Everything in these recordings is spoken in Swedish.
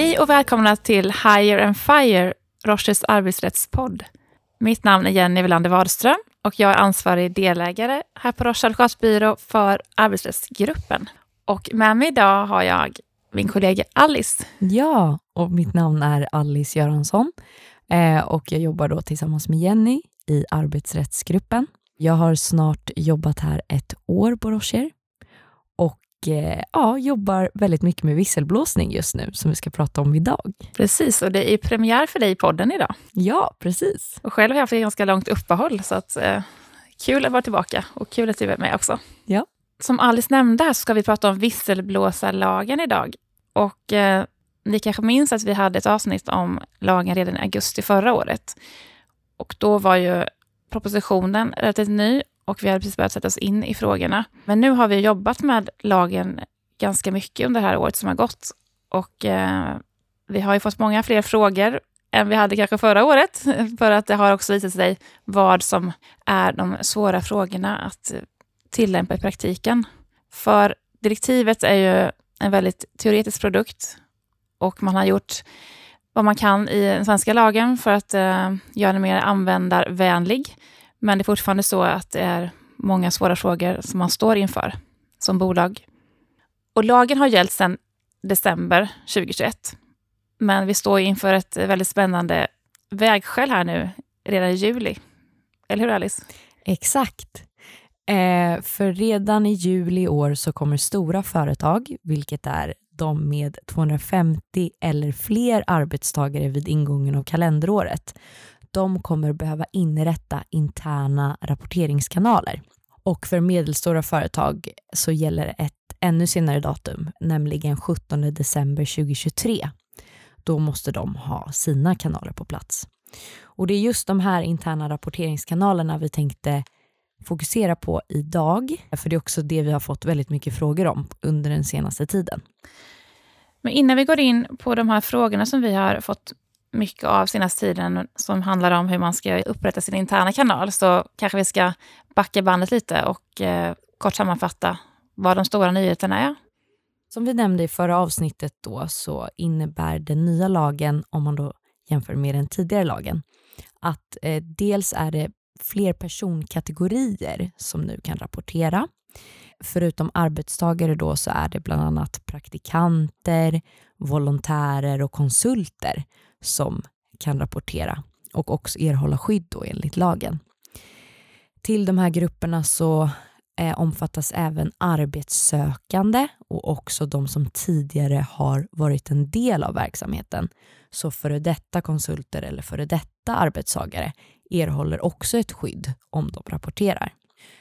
Hej och välkomna till Higher and Fire, Roches arbetsrättspodd. Mitt namn är Jenny Welander Wadström och jag är ansvarig delägare här på Roche advokatbyrå för arbetsrättsgruppen. Och med mig idag har jag min kollega Alice. Ja, och mitt namn är Alice Göransson eh, och jag jobbar då tillsammans med Jenny i arbetsrättsgruppen. Jag har snart jobbat här ett år på Rocher ja, jobbar väldigt mycket med visselblåsning just nu, som vi ska prata om idag. Precis, och det är premiär för dig i podden idag. Ja, precis. Och själv har jag haft ganska långt uppehåll, så att, eh, kul att vara tillbaka och kul att du är med också. Ja. Som Alice nämnde så ska vi prata om visselblåsarlagen idag. Och eh, ni kanske minns att vi hade ett avsnitt om lagen redan i augusti förra året. Och då var ju propositionen relativt ny och vi hade precis börjat sätta oss in i frågorna. Men nu har vi jobbat med lagen ganska mycket under det här året som har gått. Och eh, vi har ju fått många fler frågor än vi hade kanske förra året. För att det har också visat sig vad som är de svåra frågorna att tillämpa i praktiken. För direktivet är ju en väldigt teoretisk produkt och man har gjort vad man kan i den svenska lagen för att eh, göra den mer användarvänlig. Men det är fortfarande så att det är många svåra frågor som man står inför som bolag. Och lagen har gällt sedan december 2021. Men vi står inför ett väldigt spännande vägskäl här nu redan i juli. Eller hur Alice? Exakt. Eh, för redan i juli i år så kommer stora företag, vilket är de med 250 eller fler arbetstagare vid ingången av kalenderåret, de kommer behöva inrätta interna rapporteringskanaler. Och för medelstora företag så gäller ett ännu senare datum, nämligen 17 december 2023. Då måste de ha sina kanaler på plats. Och det är just de här interna rapporteringskanalerna vi tänkte fokusera på idag, för det är också det vi har fått väldigt mycket frågor om under den senaste tiden. Men innan vi går in på de här frågorna som vi har fått mycket av senaste tiden, som handlar om hur man ska upprätta sin interna kanal, så kanske vi ska backa bandet lite och eh, kort sammanfatta vad de stora nyheterna är. Som vi nämnde i förra avsnittet då så innebär den nya lagen, om man då jämför med den tidigare lagen, att eh, dels är det fler personkategorier som nu kan rapportera. Förutom arbetstagare då så är det bland annat praktikanter, volontärer och konsulter som kan rapportera och också erhålla skydd då enligt lagen. Till de här grupperna så eh, omfattas även arbetssökande och också de som tidigare har varit en del av verksamheten. Så före detta konsulter eller före detta arbetstagare erhåller också ett skydd om de rapporterar.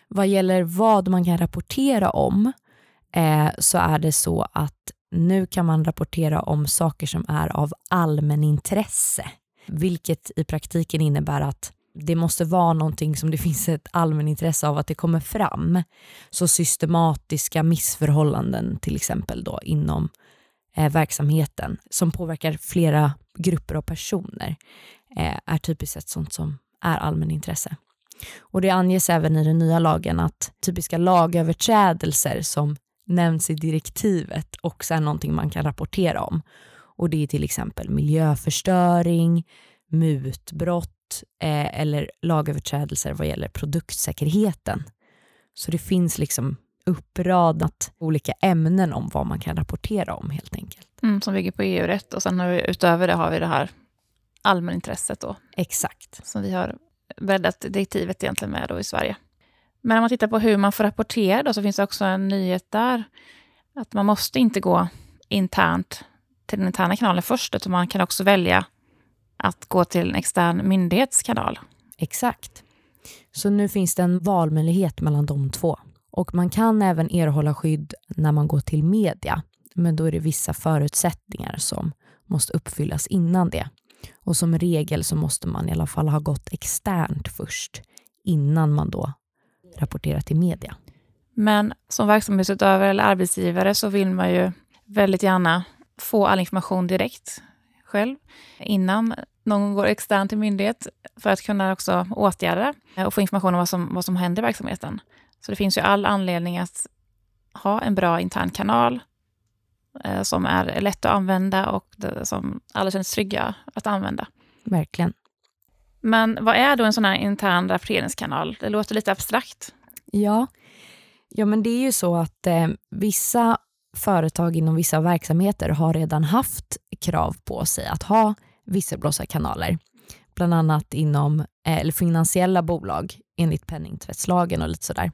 Vad gäller vad man kan rapportera om eh, så är det så att nu kan man rapportera om saker som är av allmänintresse, vilket i praktiken innebär att det måste vara någonting som det finns ett allmänintresse av att det kommer fram. Så systematiska missförhållanden till exempel då inom eh, verksamheten som påverkar flera grupper av personer eh, är typiskt sett sånt som är allmänintresse. Och det anges även i den nya lagen att typiska lagöverträdelser som nämns i direktivet också är någonting man kan rapportera om. Och det är till exempel miljöförstöring, mutbrott eh, eller lagöverträdelser vad gäller produktsäkerheten. Så det finns liksom uppradat olika ämnen om vad man kan rapportera om helt enkelt. Mm, som bygger på EU-rätt och sen vi, utöver det har vi det här allmänintresset då. Exakt. Som vi har breddat direktivet egentligen med då i Sverige. Men om man tittar på hur man får rapportera då, så finns det också en nyhet där. Att man måste inte gå internt till den interna kanalen först, utan man kan också välja att gå till en extern myndighetskanal. Exakt. Så nu finns det en valmöjlighet mellan de två. Och man kan även erhålla skydd när man går till media, men då är det vissa förutsättningar som måste uppfyllas innan det. Och som regel så måste man i alla fall ha gått externt först innan man då rapporterar till media. Men som verksamhetsutövare eller arbetsgivare så vill man ju väldigt gärna få all information direkt själv innan någon går externt till myndighet för att kunna också åtgärda och få information om vad som, vad som händer i verksamheten. Så det finns ju all anledning att ha en bra intern kanal som är lätt att använda och som alla känner sig trygga att använda. Verkligen. Men vad är då en sån här intern rapporteringskanal? Det låter lite abstrakt. Ja, ja men det är ju så att eh, vissa företag inom vissa verksamheter har redan haft krav på sig att ha visselblåsarkanaler. Bland annat inom eh, finansiella bolag enligt penningtvättslagen och lite sådär.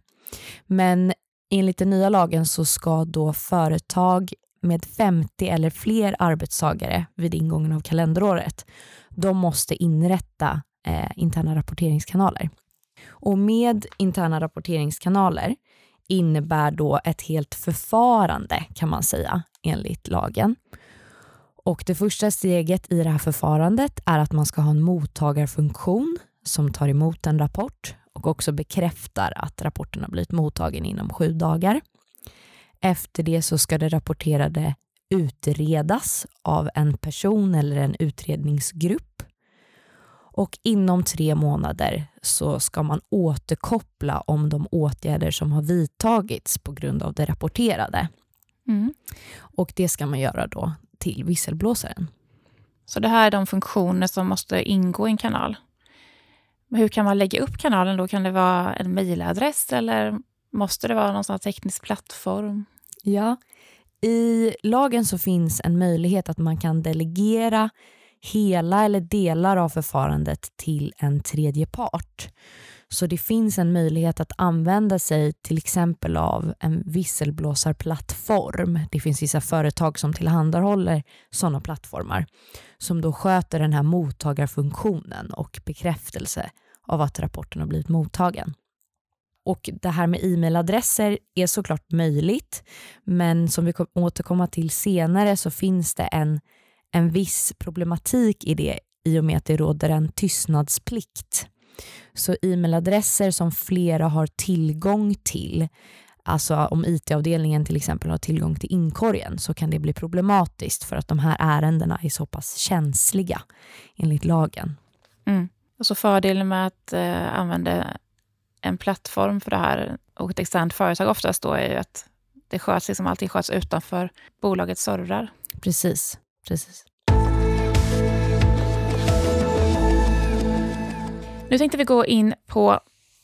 Men enligt den nya lagen så ska då företag med 50 eller fler arbetstagare vid ingången av kalenderåret, de måste inrätta eh, interna rapporteringskanaler. Och med interna rapporteringskanaler innebär då ett helt förfarande kan man säga enligt lagen. Och det första steget i det här förfarandet är att man ska ha en mottagarfunktion som tar emot en rapport och också bekräftar att rapporten har blivit mottagen inom sju dagar. Efter det så ska det rapporterade utredas av en person eller en utredningsgrupp. Och inom tre månader så ska man återkoppla om de åtgärder som har vidtagits på grund av det rapporterade. Mm. Och det ska man göra då till visselblåsaren. Så det här är de funktioner som måste ingå i en kanal? hur kan man lägga upp kanalen då? Kan det vara en mejladress eller måste det vara någon sån teknisk plattform? Ja, i lagen så finns en möjlighet att man kan delegera hela eller delar av förfarandet till en tredje part. Så det finns en möjlighet att använda sig till exempel av en visselblåsarplattform. Det finns vissa företag som tillhandahåller sådana plattformar som då sköter den här mottagarfunktionen och bekräftelse av att rapporten har blivit mottagen. Och det här med e-mailadresser är såklart möjligt, men som vi kommer återkomma till senare så finns det en, en viss problematik i det i och med att det råder en tystnadsplikt. Så e-mailadresser som flera har tillgång till, alltså om IT-avdelningen till exempel har tillgång till inkorgen så kan det bli problematiskt för att de här ärendena är så pass känsliga enligt lagen. Mm. Och så fördelen med att eh, använda en plattform för det här och ett externt företag oftast då är ju att det sköts, liksom allting sköts utanför bolagets servrar. Precis, precis. Nu tänkte vi gå in på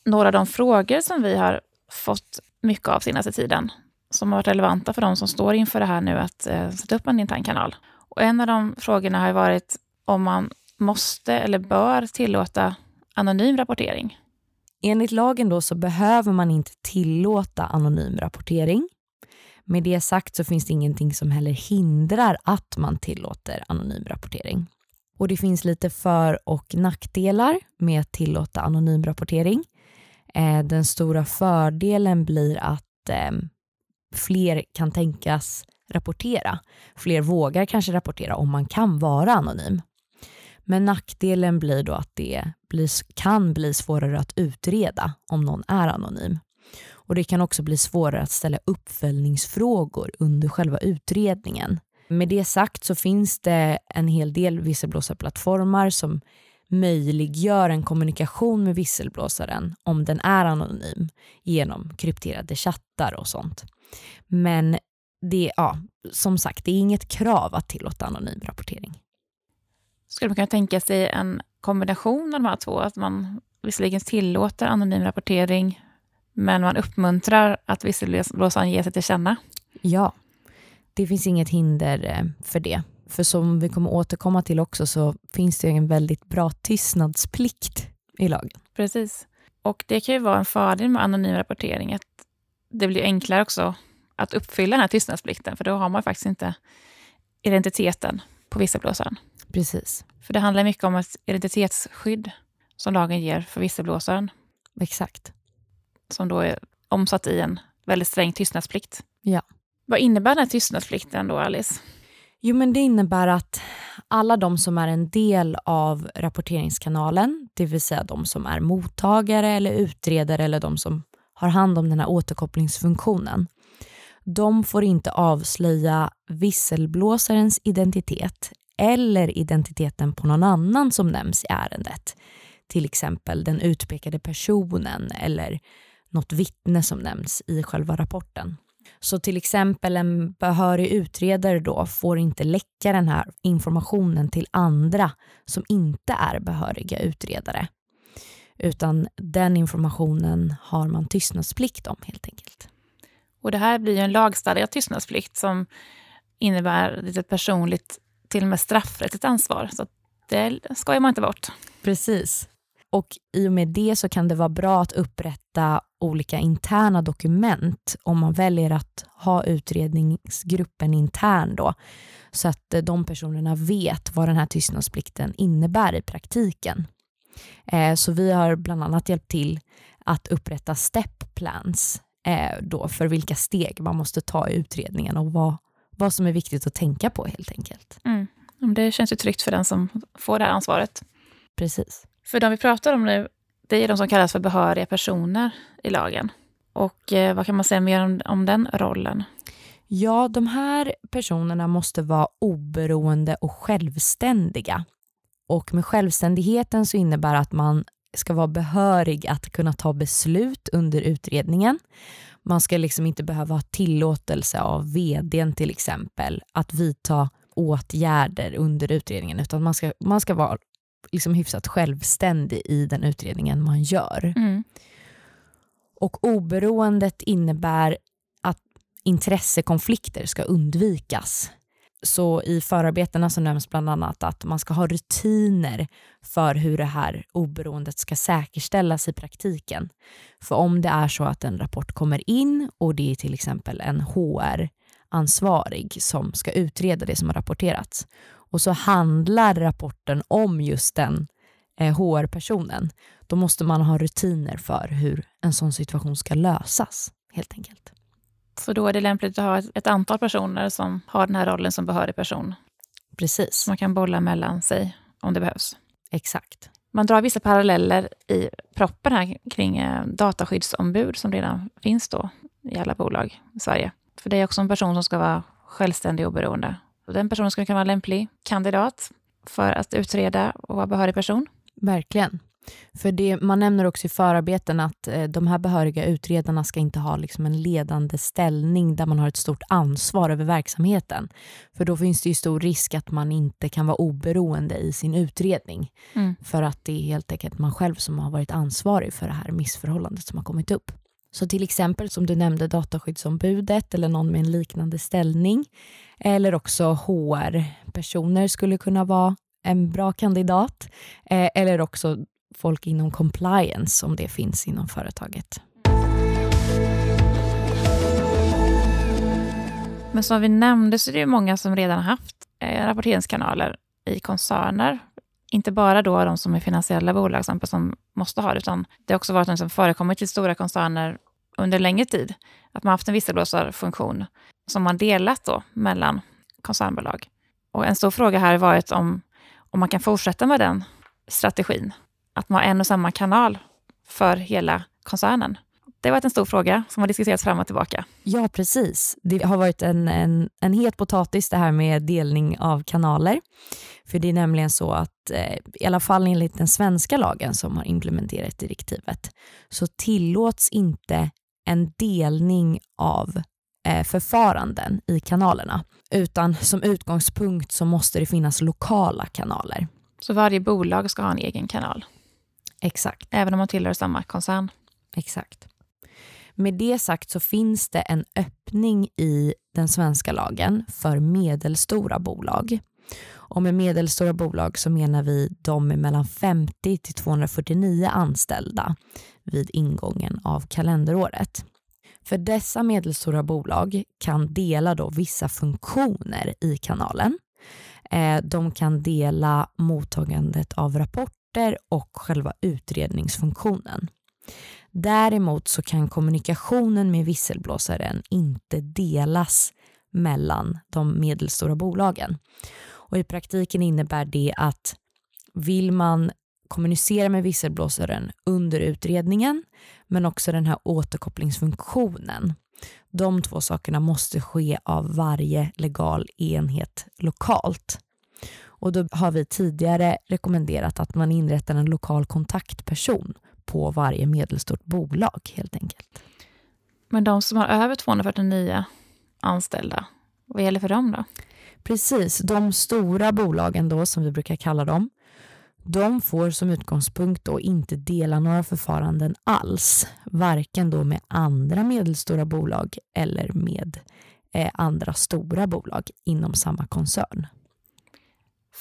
några av de frågor som vi har fått mycket av senaste tiden, som har varit relevanta för de som står inför det här nu att eh, sätta upp en intern kanal. Och en av de frågorna har varit om man måste eller bör tillåta anonym rapportering. Enligt lagen då så behöver man inte tillåta anonym rapportering. Med det sagt så finns det ingenting som heller hindrar att man tillåter anonym rapportering. Och det finns lite för och nackdelar med att tillåta anonym rapportering. Eh, den stora fördelen blir att eh, fler kan tänkas rapportera. Fler vågar kanske rapportera om man kan vara anonym. Men nackdelen blir då att det blir, kan bli svårare att utreda om någon är anonym. Och det kan också bli svårare att ställa uppföljningsfrågor under själva utredningen. Med det sagt så finns det en hel del visselblåsarplattformar som möjliggör en kommunikation med visselblåsaren om den är anonym genom krypterade chattar och sånt. Men det, ja, som sagt, det är inget krav att tillåta anonym rapportering. Skulle man kunna tänka sig en kombination av de här två? Att man visserligen tillåter anonym rapportering, men man uppmuntrar att visselblåsaren ger sig till känna? Ja, det finns inget hinder eh, för det. För som vi kommer återkomma till också så finns det en väldigt bra tystnadsplikt i lagen. Precis. Och det kan ju vara en fördel med anonym rapportering, att det blir enklare också att uppfylla den här tystnadsplikten, för då har man faktiskt inte identiteten på visselblåsaren. Precis. För det handlar mycket om ett identitetsskydd som lagen ger för visselblåsaren. Exakt. Som då är omsatt i en väldigt sträng tystnadsplikt. Ja. Vad innebär den här tystnadsplikten då, Alice? Jo, men det innebär att alla de som är en del av rapporteringskanalen, det vill säga de som är mottagare eller utredare eller de som har hand om den här återkopplingsfunktionen, de får inte avslöja visselblåsarens identitet eller identiteten på någon annan som nämns i ärendet. Till exempel den utpekade personen eller något vittne som nämns i själva rapporten. Så till exempel en behörig utredare då får inte läcka den här informationen till andra som inte är behöriga utredare. Utan den informationen har man tystnadsplikt om helt enkelt. Och det här blir ju en lagstadgad tystnadsplikt som innebär ett personligt, till och med straffrättsligt ansvar. Så det skojar man inte bort. Precis. Och i och med det så kan det vara bra att upprätta olika interna dokument om man väljer att ha utredningsgruppen intern då. Så att eh, de personerna vet vad den här tystnadsplikten innebär i praktiken. Eh, så vi har bland annat hjälpt till att upprätta step plans eh, då för vilka steg man måste ta i utredningen och vad, vad som är viktigt att tänka på helt enkelt. Mm. Det känns ju tryggt för den som får det här ansvaret. Precis. För de vi pratar om nu, det är de som kallas för behöriga personer i lagen. Och eh, vad kan man säga mer om, om den rollen? Ja, de här personerna måste vara oberoende och självständiga. Och med självständigheten så innebär att man ska vara behörig att kunna ta beslut under utredningen. Man ska liksom inte behöva ha tillåtelse av vdn till exempel att vidta åtgärder under utredningen utan man ska, man ska vara liksom hyfsat självständig i den utredningen man gör. Mm. Och oberoendet innebär att intressekonflikter ska undvikas. Så i förarbetena så nämns bland annat att man ska ha rutiner för hur det här oberoendet ska säkerställas i praktiken. För om det är så att en rapport kommer in och det är till exempel en HR-ansvarig som ska utreda det som har rapporterats och så handlar rapporten om just den eh, HR-personen, då måste man ha rutiner för hur en sån situation ska lösas helt enkelt. Så då är det lämpligt att ha ett, ett antal personer som har den här rollen som behörig person? Precis. Så man kan bolla mellan sig om det behövs? Exakt. Man drar vissa paralleller i proppen här kring eh, dataskyddsombud som redan finns då i alla bolag i Sverige. För det är också en person som ska vara självständig och oberoende den personen skulle kunna vara en lämplig kandidat för att utreda och vara behörig person. Verkligen. För det, man nämner också i förarbeten att eh, de här behöriga utredarna ska inte ha liksom en ledande ställning där man har ett stort ansvar över verksamheten. För då finns det ju stor risk att man inte kan vara oberoende i sin utredning. Mm. För att det är helt enkelt man själv som har varit ansvarig för det här missförhållandet som har kommit upp. Så till exempel som du nämnde dataskyddsombudet eller någon med en liknande ställning. Eller också HR-personer skulle kunna vara en bra kandidat. Eh, eller också folk inom compliance om det finns inom företaget. Men som vi nämnde så är det många som redan har haft eh, rapporteringskanaler i koncerner. Inte bara då de som är finansiella bolag som måste ha det, utan det har också varit något som förekommit i stora koncerner under längre tid. Att man haft en visselblåsarfunktion som man delat då mellan koncernbolag. Och en stor fråga här har varit om, om man kan fortsätta med den strategin. Att man har en och samma kanal för hela koncernen. Det har varit en stor fråga som har diskuterats fram och tillbaka. Ja, precis. Det har varit en, en, en het potatis det här med delning av kanaler. För det är nämligen så att, eh, i alla fall enligt den svenska lagen som har implementerat direktivet, så tillåts inte en delning av eh, förfaranden i kanalerna. Utan som utgångspunkt så måste det finnas lokala kanaler. Så varje bolag ska ha en egen kanal? Exakt. Även om man tillhör samma koncern? Exakt. Med det sagt så finns det en öppning i den svenska lagen för medelstora bolag. Och med medelstora bolag så menar vi de med mellan 50 till 249 anställda vid ingången av kalenderåret. För dessa medelstora bolag kan dela då vissa funktioner i kanalen. Eh, de kan dela mottagandet av rapporter och själva utredningsfunktionen. Däremot så kan kommunikationen med visselblåsaren inte delas mellan de medelstora bolagen. Och I praktiken innebär det att vill man kommunicera med visselblåsaren under utredningen men också den här återkopplingsfunktionen. De två sakerna måste ske av varje legal enhet lokalt. Och då har vi tidigare rekommenderat att man inrättar en lokal kontaktperson på varje medelstort bolag helt enkelt. Men de som har över 249 anställda, vad gäller för dem då? Precis, de stora bolagen då som vi brukar kalla dem, de får som utgångspunkt då inte dela några förfaranden alls, varken då med andra medelstora bolag eller med eh, andra stora bolag inom samma koncern.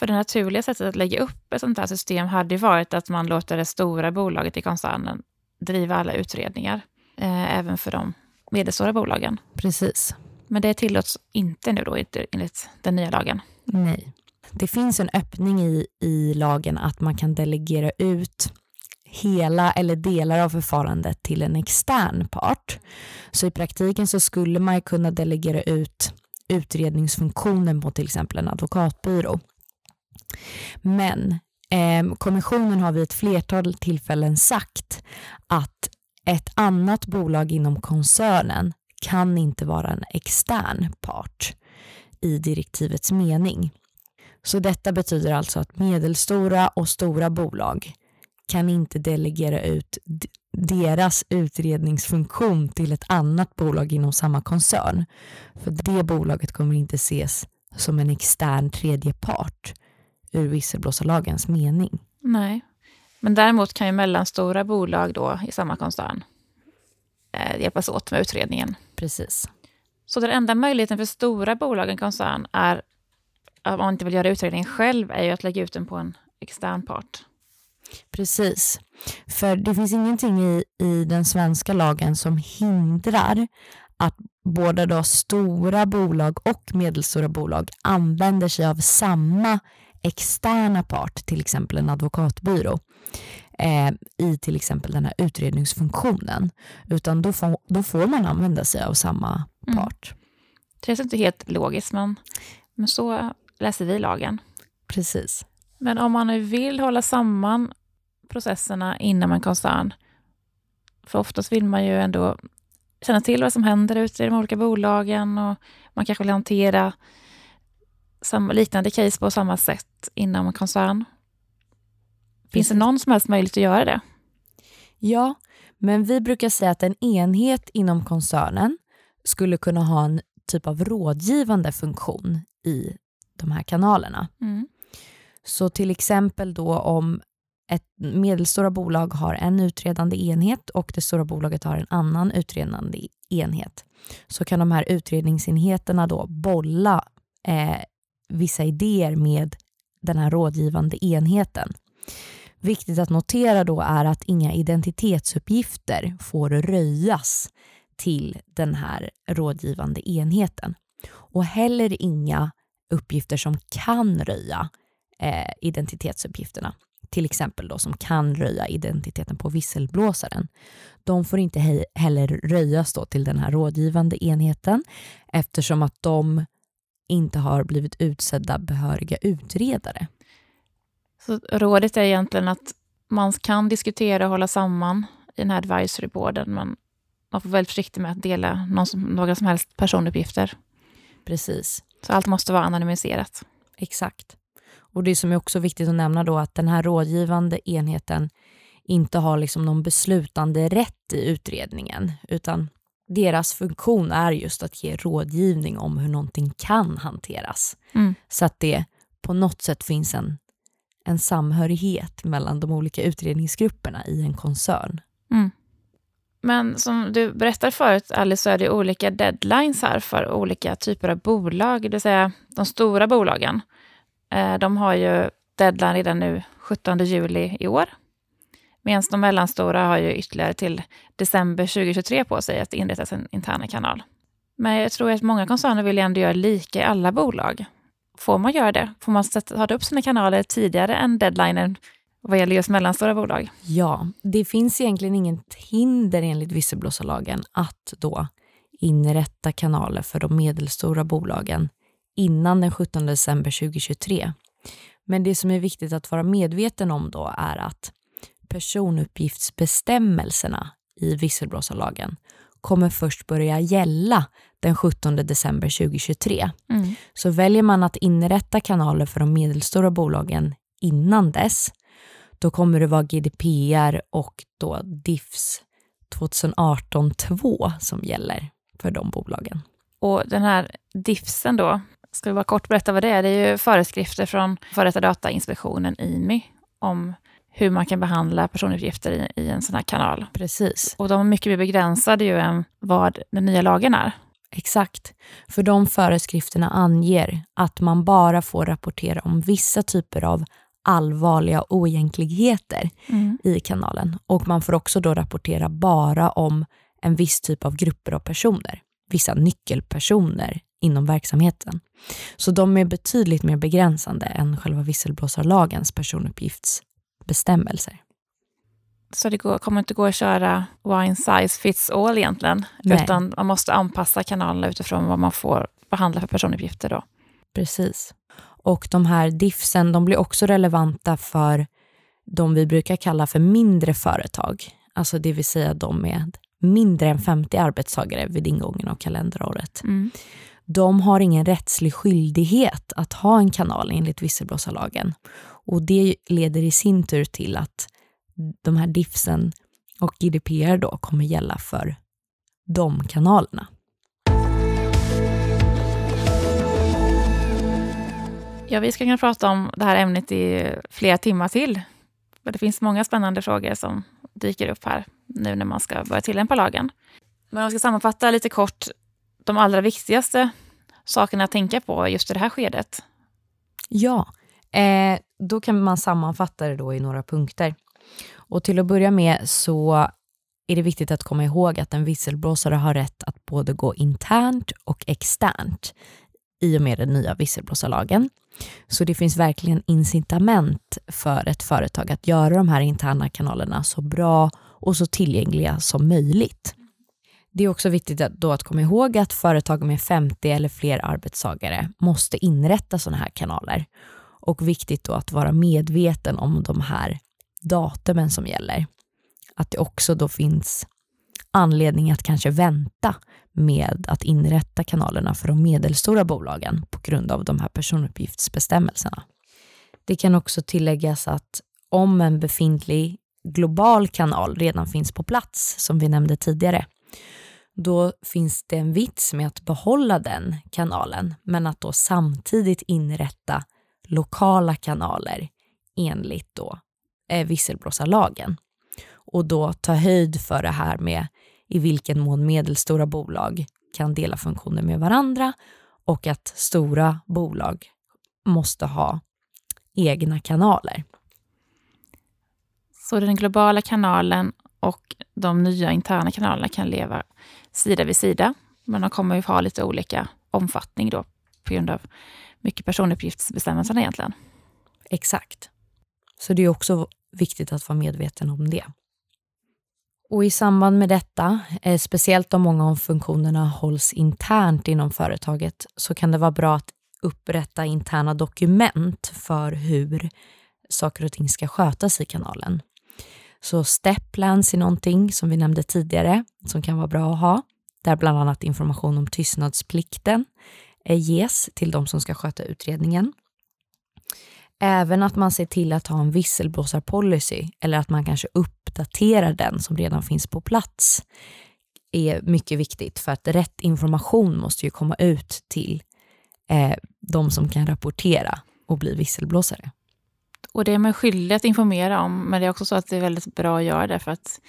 För det naturliga sättet att lägga upp ett sånt här system hade ju varit att man låter det stora bolaget i koncernen driva alla utredningar, eh, även för de medelstora bolagen. Precis. Men det tillåts inte nu då enligt den nya lagen. Nej. Det finns en öppning i, i lagen att man kan delegera ut hela eller delar av förfarandet till en extern part. Så i praktiken så skulle man kunna delegera ut utredningsfunktionen på till exempel en advokatbyrå. Men eh, kommissionen har vid ett flertal tillfällen sagt att ett annat bolag inom koncernen kan inte vara en extern part i direktivets mening. Så detta betyder alltså att medelstora och stora bolag kan inte delegera ut deras utredningsfunktion till ett annat bolag inom samma koncern. För det bolaget kommer inte ses som en extern tredje part ur visselblåsarlagens mening. Nej, men däremot kan ju mellanstora bolag då i samma koncern eh, hjälpas åt med utredningen. Precis. Så den enda möjligheten för stora bolag i en koncern är, om man inte vill göra utredningen själv, är ju att lägga ut den på en extern part. Precis. För det finns ingenting i, i den svenska lagen som hindrar att både då stora bolag och medelstora bolag använder sig av samma externa part, till exempel en advokatbyrå, eh, i till exempel den här utredningsfunktionen. Utan då får, då får man använda sig av samma mm. part. Mm. Det känns inte helt logiskt, men, men så läser vi lagen. Precis. Men om man nu vill hålla samman processerna inom en koncern, för oftast vill man ju ändå känna till vad som händer ute i de olika bolagen och man kanske vill hantera samma, liknande case på samma sätt inom koncern. Finns det någon som helst möjlighet att göra det? Ja, men vi brukar säga att en enhet inom koncernen skulle kunna ha en typ av rådgivande funktion i de här kanalerna. Mm. Så till exempel då om ett medelstora bolag har en utredande enhet och det stora bolaget har en annan utredande enhet så kan de här utredningsenheterna då bolla eh, vissa idéer med den här rådgivande enheten. Viktigt att notera då är att inga identitetsuppgifter får röjas till den här rådgivande enheten. Och heller inga uppgifter som kan röja eh, identitetsuppgifterna. Till exempel då som kan röja identiteten på visselblåsaren. De får inte he heller röjas då till den här rådgivande enheten eftersom att de inte har blivit utsedda behöriga utredare. Så rådet är egentligen att man kan diskutera och hålla samman i den här advisory boarden, men man får vara väldigt försiktig med att dela som, några som helst personuppgifter. Precis. Så allt måste vara anonymiserat. Exakt. Och det som är också viktigt att nämna då att den här rådgivande enheten inte har liksom någon beslutande rätt i utredningen, utan deras funktion är just att ge rådgivning om hur någonting kan hanteras. Mm. Så att det på något sätt finns en, en samhörighet mellan de olika utredningsgrupperna i en koncern. Mm. Men som du berättade förut, Alice, så är det olika deadlines här för olika typer av bolag. Det vill säga de stora bolagen. Eh, de har ju deadline redan nu 17 juli i år. Medan de mellanstora har ju ytterligare till december 2023 på sig att inrätta sin interna kanal. Men jag tror att många koncerner vill ändå göra lika i alla bolag. Får man göra det? Får man sätta upp sina kanaler tidigare än deadlinen vad gäller just mellanstora bolag? Ja, det finns egentligen inget hinder enligt visselblåsarlagen att då inrätta kanaler för de medelstora bolagen innan den 17 december 2023. Men det som är viktigt att vara medveten om då är att personuppgiftsbestämmelserna i visselblåsarlagen kommer först börja gälla den 17 december 2023. Mm. Så väljer man att inrätta kanaler för de medelstora bolagen innan dess, då kommer det vara GDPR och då DIFs 2018 2 som gäller för de bolagen. Och den här DIFSen då, ska vi bara kort berätta vad det är? Det är ju föreskrifter från före detta Datainspektionen, IMI, om hur man kan behandla personuppgifter i, i, en sån här kanal. Precis. Och de är mycket mer begränsade ju än vad den nya lagen är. Exakt. För de föreskrifterna anger att man bara får rapportera om vissa typer av allvarliga oegentligheter mm. i kanalen. Och man får också då rapportera bara om en viss typ av grupper av personer. Vissa nyckelpersoner inom verksamheten. Så de är betydligt mer begränsande än själva visselblåsarlagens personuppgiftsbestämmelser. Så det går, kommer inte gå att köra one size fits all egentligen, Nej. utan man måste anpassa kanalerna utifrån vad man får behandla för personuppgifter då. Precis. Och de här diffsen, de blir också relevanta för de vi brukar kalla för mindre företag. Alltså det vill säga de med mindre än 50 arbetstagare vid ingången av kalenderåret. Mm. De har ingen rättslig skyldighet att ha en kanal enligt visselblåsarlagen. Och det leder i sin tur till att de här diffsen och GDPR då kommer gälla för de kanalerna. Ja, vi ska kunna prata om det här ämnet i flera timmar till. det finns många spännande frågor som dyker upp här nu när man ska börja tillämpa lagen. Men om jag ska sammanfatta lite kort de allra viktigaste sakerna att tänka på just i det här skedet. Ja, eh, då kan man sammanfatta det då i några punkter. Och till att börja med så är det viktigt att komma ihåg att en visselblåsare har rätt att både gå internt och externt i och med den nya visselblåsarlagen. Så det finns verkligen incitament för ett företag att göra de här interna kanalerna så bra och så tillgängliga som möjligt. Det är också viktigt att, då att komma ihåg att företag med 50 eller fler arbetstagare måste inrätta sådana här kanaler. Och viktigt då att vara medveten om de här datumen som gäller. Att det också då finns anledning att kanske vänta med att inrätta kanalerna för de medelstora bolagen på grund av de här personuppgiftsbestämmelserna. Det kan också tilläggas att om en befintlig global kanal redan finns på plats, som vi nämnde tidigare, då finns det en vits med att behålla den kanalen, men att då samtidigt inrätta lokala kanaler enligt då eh, visselblåsarlagen. Och då ta höjd för det här med i vilken mån medelstora bolag kan dela funktioner med varandra och att stora bolag måste ha egna kanaler. Så den globala kanalen och de nya interna kanalerna kan leva sida vid sida, men de kommer ju ha lite olika omfattning då på grund av mycket personuppgiftsbestämmelserna egentligen. Exakt. Så det är också viktigt att vara medveten om det. Och i samband med detta, eh, speciellt om många av funktionerna hålls internt inom företaget, så kan det vara bra att upprätta interna dokument för hur saker och ting ska skötas i kanalen. Så stepplans är någonting som vi nämnde tidigare som kan vara bra att ha, där bland annat information om tystnadsplikten Eh, ges till de som ska sköta utredningen. Även att man ser till att ha en visselblåsarpolicy eller att man kanske uppdaterar den som redan finns på plats är mycket viktigt för att rätt information måste ju komma ut till eh, de som kan rapportera och bli visselblåsare. Och det är man skyldig att informera om, men det är också så att det är väldigt bra att göra det för att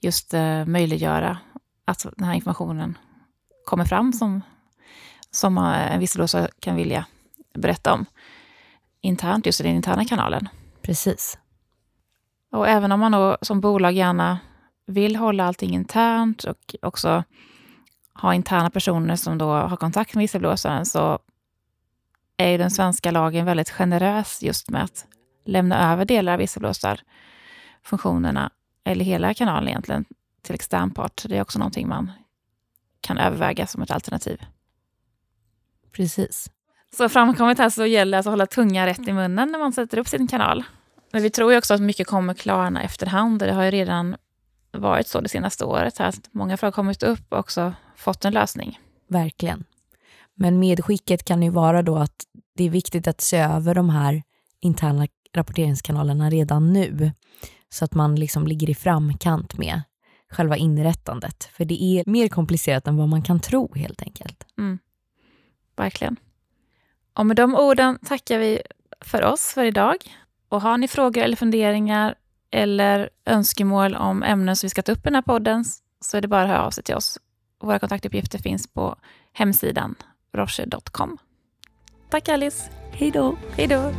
just eh, möjliggöra att den här informationen kommer fram som, som en visselblåsare kan vilja berätta om internt, just i den interna kanalen. Precis. Och även om man då som bolag gärna vill hålla allting internt och också ha interna personer som då har kontakt med visselblåsaren så är ju den svenska lagen väldigt generös just med att lämna över delar av visselblåsarfunktionerna, eller hela kanalen egentligen, till extern part. Det är också någonting man kan överväga som ett alternativ. Precis. Så framkommit här så gäller det att hålla tungan rätt i munnen när man sätter upp sin kanal. Men vi tror ju också att mycket kommer klarna efterhand. Det har ju redan varit så det senaste året. Här, att många frågor har kommit upp och också fått en lösning. Verkligen. Men medskicket kan ju vara då att det är viktigt att se över de här interna rapporteringskanalerna redan nu. Så att man liksom ligger i framkant med själva inrättandet. För det är mer komplicerat än vad man kan tro helt enkelt. Mm. Verkligen. Och med de orden tackar vi för oss för idag. Och har ni frågor eller funderingar eller önskemål om ämnen som vi ska ta upp i den här podden så är det bara att höra av sig till oss. Våra kontaktuppgifter finns på hemsidan rocher.com. Tack Alice. Hej då. Hej då.